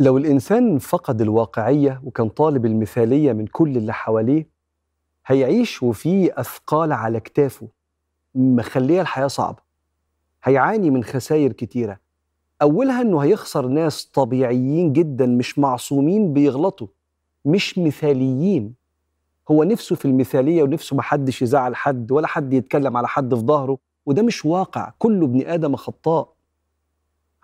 لو الإنسان فقد الواقعية وكان طالب المثالية من كل اللي حواليه هيعيش وفيه أثقال على كتافه مخلية الحياة صعبة هيعاني من خسائر كتيرة. أولها إنه هيخسر ناس طبيعيين جدا مش معصومين بيغلطوا مش مثاليين. هو نفسه في المثالية ونفسه محدش يزعل حد ولا حد يتكلم على حد في ظهره وده مش واقع. كله ابن آدم خطاء.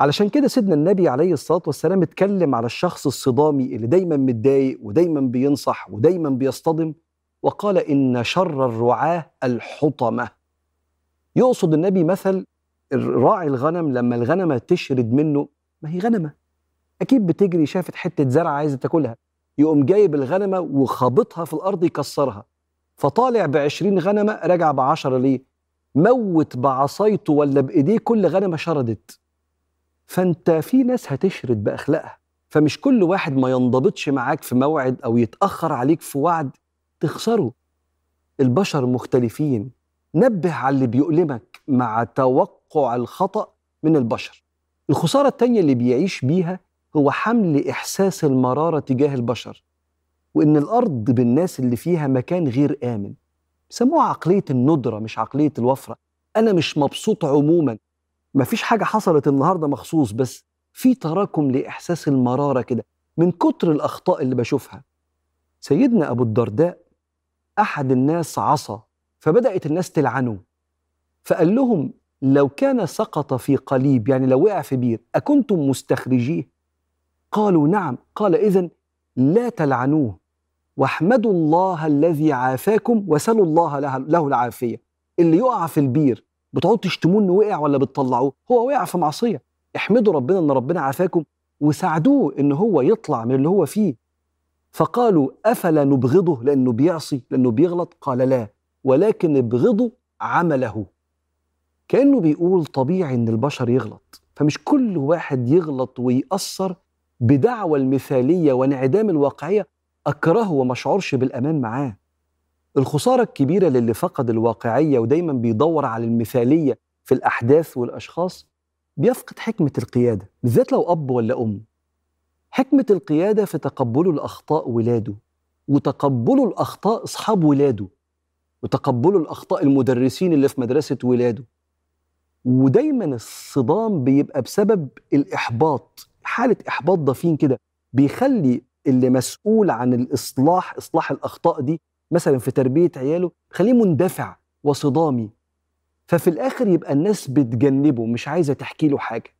علشان كده سيدنا النبي عليه الصلاة والسلام اتكلم على الشخص الصدامي اللي دايما متضايق ودايما بينصح ودايما بيصطدم وقال إن شر الرعاة الحطمة. يقصد النبي مثل راعي الغنم لما الغنمة تشرد منه ما هي غنمة. أكيد بتجري شافت حتة زرع عايزة تاكلها. يقوم جايب الغنمة وخابطها في الأرض يكسرها. فطالع بعشرين غنمة راجع بعشرة ليه؟ موت بعصايته ولا بإيديه كل غنمة شردت. فانت في ناس هتشرد بأخلاقها. فمش كل واحد ما ينضبطش معاك في موعد أو يتأخر عليك في وعد. تخسره. البشر مختلفين. نبه على اللي بيؤلمك مع توقع الخطأ من البشر. الخسارة التانية اللي بيعيش بيها هو حمل إحساس المرارة تجاه البشر. وإن الأرض بالناس اللي فيها مكان غير آمن. بيسموها عقلية الندرة مش عقلية الوفرة. أنا مش مبسوط عموما. مفيش حاجة حصلت النهاردة مخصوص بس في تراكم لإحساس المرارة كده من كتر الأخطاء اللي بشوفها. سيدنا أبو الدرداء أحد الناس عصى فبدأت الناس تلعنه. فقال لهم لو كان سقط في قليب يعني لو وقع في بير أكنتم مستخرجيه؟ قالوا نعم. قال إذن لا تلعنوه. واحمدوا الله الذي عافاكم وسلوا الله له العافية. اللي يقع في البير بتقعدوا تشتموه إنه وقع ولا بتطلعوه؟ هو وقع في معصية. احمدوا ربنا إن ربنا عافاكم وساعدوه إن هو يطلع من اللي هو فيه. فقالوا أفلا نبغضه لأنه بيعصي لأنه بيغلط؟ قال لا. ولكن ابغضوا عمله. كأنه بيقول طبيعي إن البشر يغلط. فمش كل واحد يغلط ويأثر بدعوى المثالية وانعدام الواقعية. أكرهه وما اشعرش بالأمان معاه. الخسارة الكبيرة للي فقد الواقعية ودايما بيدور على المثالية في الأحداث والأشخاص بيفقد حكمة القيادة بالذات لو أب ولا أم. حكمة القيادة في تقبله الأخطاء ولاده وتقبله الأخطاء أصحاب ولاده وتقبله الأخطاء المدرسين اللي في مدرسة ولاده. ودايما الصدام بيبقى بسبب الإحباط حالة إحباط ضفين كده بيخلي اللي مسؤول عن الإصلاح إصلاح الأخطاء دي مثلا في تربية عياله خليه مندفع وصدامي. ففي الآخر يبقى الناس بتجنبه مش عايزة تحكي له حاجة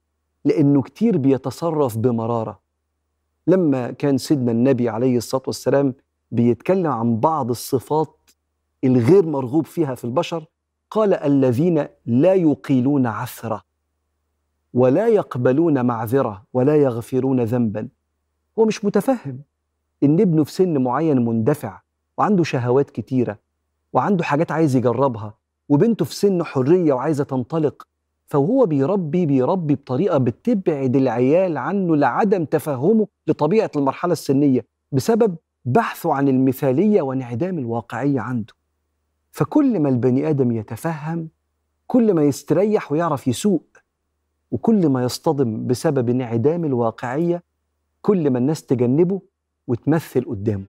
لأنه كتير بيتصرف بمرارة. لما كان سيدنا النبي عليه الصلاة والسلام بيتكلم عن بعض الصفات الغير مرغوب فيها في البشر قال الذين لا يقيلون عثرة ولا يقبلون معذرة ولا يغفرون ذنبا. هو مش متفهم إن ابنه في سن معين مندفع وعنده شهوات كتيرة وعنده حاجات عايز يجربها وبنته في سن حرية وعايزة تنطلق فهو بيربي بيربي بطريقة بتبعد العيال عنه لعدم تفهمه لطبيعة المرحلة السنية بسبب بحثه عن المثالية وانعدام الواقعية عنده. فكل ما البني آدم يتفهم كل ما يستريح ويعرف يسوق وكل ما يصطدم بسبب انعدام الواقعية كل ما الناس تجنبه وتمثل قدامه.